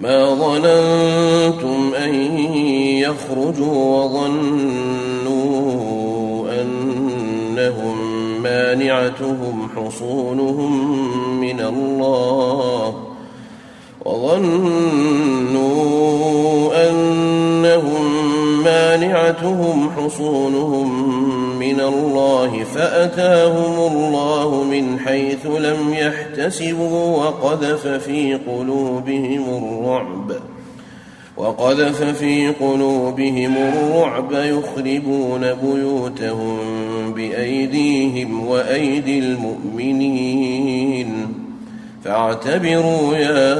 ما ظننتم أن يخرجوا وظنوا أنهم مانعتهم حصونهم من الله وظنوا أنهم مانعتهم حصونهم من الله فأتاهم الله من حيث لم يحتسبوا وقذف في قلوبهم الرعب وقذف في قلوبهم الرعب يخربون بيوتهم بأيديهم وأيدي المؤمنين فاعتبروا يا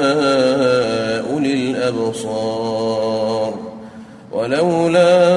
أولي الأبصار ولولا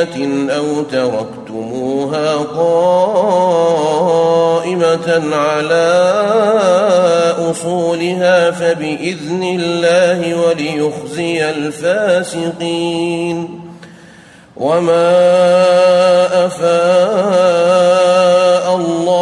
لينة أو تركتموها قائمة على أصولها فبإذن الله وليخزي الفاسقين. وما افاء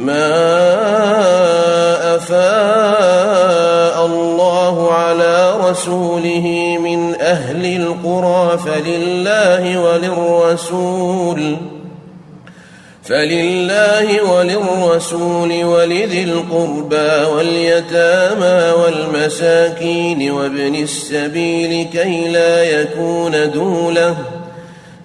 ما افاء الله على رسوله من أهل القرى فلله وللرسول فلله وللرسول ولذي القربى واليتامى والمساكين وابن السبيل كي لا يكون دولة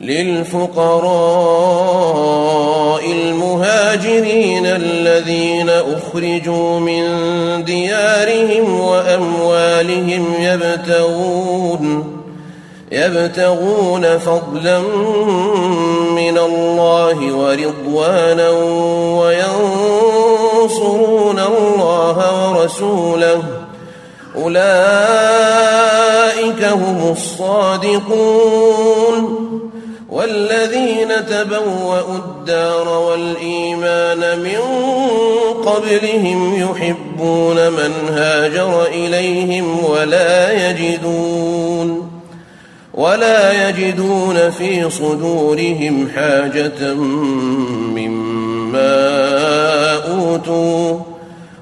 للفقراء المهاجرين الذين أخرجوا من ديارهم وأموالهم يبتغون يبتغون فضلا من الله ورضوانا وينصرون الله ورسوله. أولئك هم الصادقون. قبلهم يحبون من هاجر إليهم ولا يجدون ولا يجدون في صدورهم حاجة مما أوتوا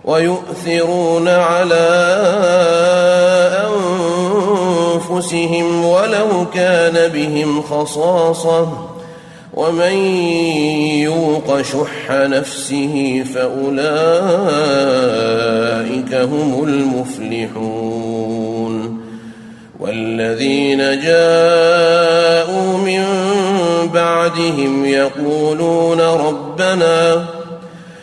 ويؤثرون على أنفسهم ولو كان بهم خصاصة ومن يوق شح نفسه فأولئك هم المفلحون والذين جاءوا من بعدهم يقولون ربنا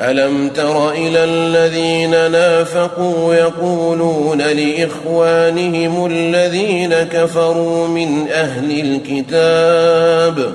ألم تر إلى الذين نافقوا يقولون لإخوانهم الذين كفروا من أهل الكتاب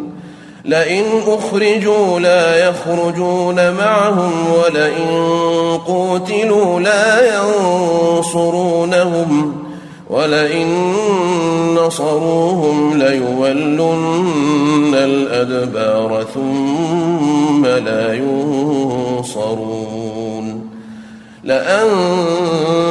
لئن أخرجوا لا يخرجون معهم ولئن قوتلوا لا ينصرونهم ولئن نصروهم ليولن الأدبار ثم لا ينصرون لأنتم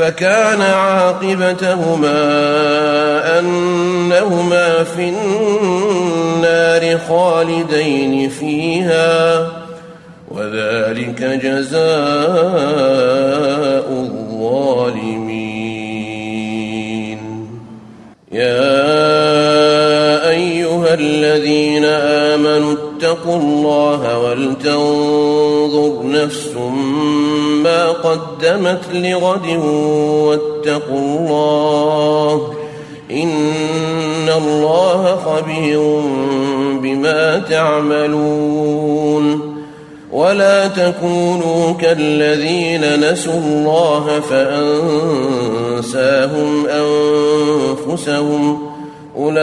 فكان عاقبتهما أنهما في النار خالدين فيها وذلك جزاء الظالمين. يا الذين آمنوا اتقوا الله ولتنظر نفس ما قدمت لغد واتقوا الله إن الله خبير بما تعملون ولا تكونوا كالذين نسوا الله فأنساهم أنفسهم أولئك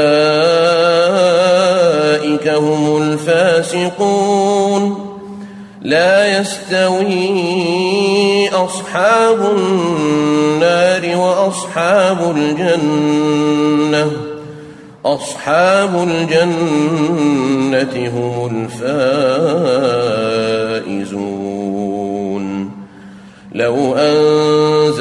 هم الفاسقون. لا يستوي أصحاب النار وأصحاب الجنة. أصحاب الجنة هم الفائزون. لو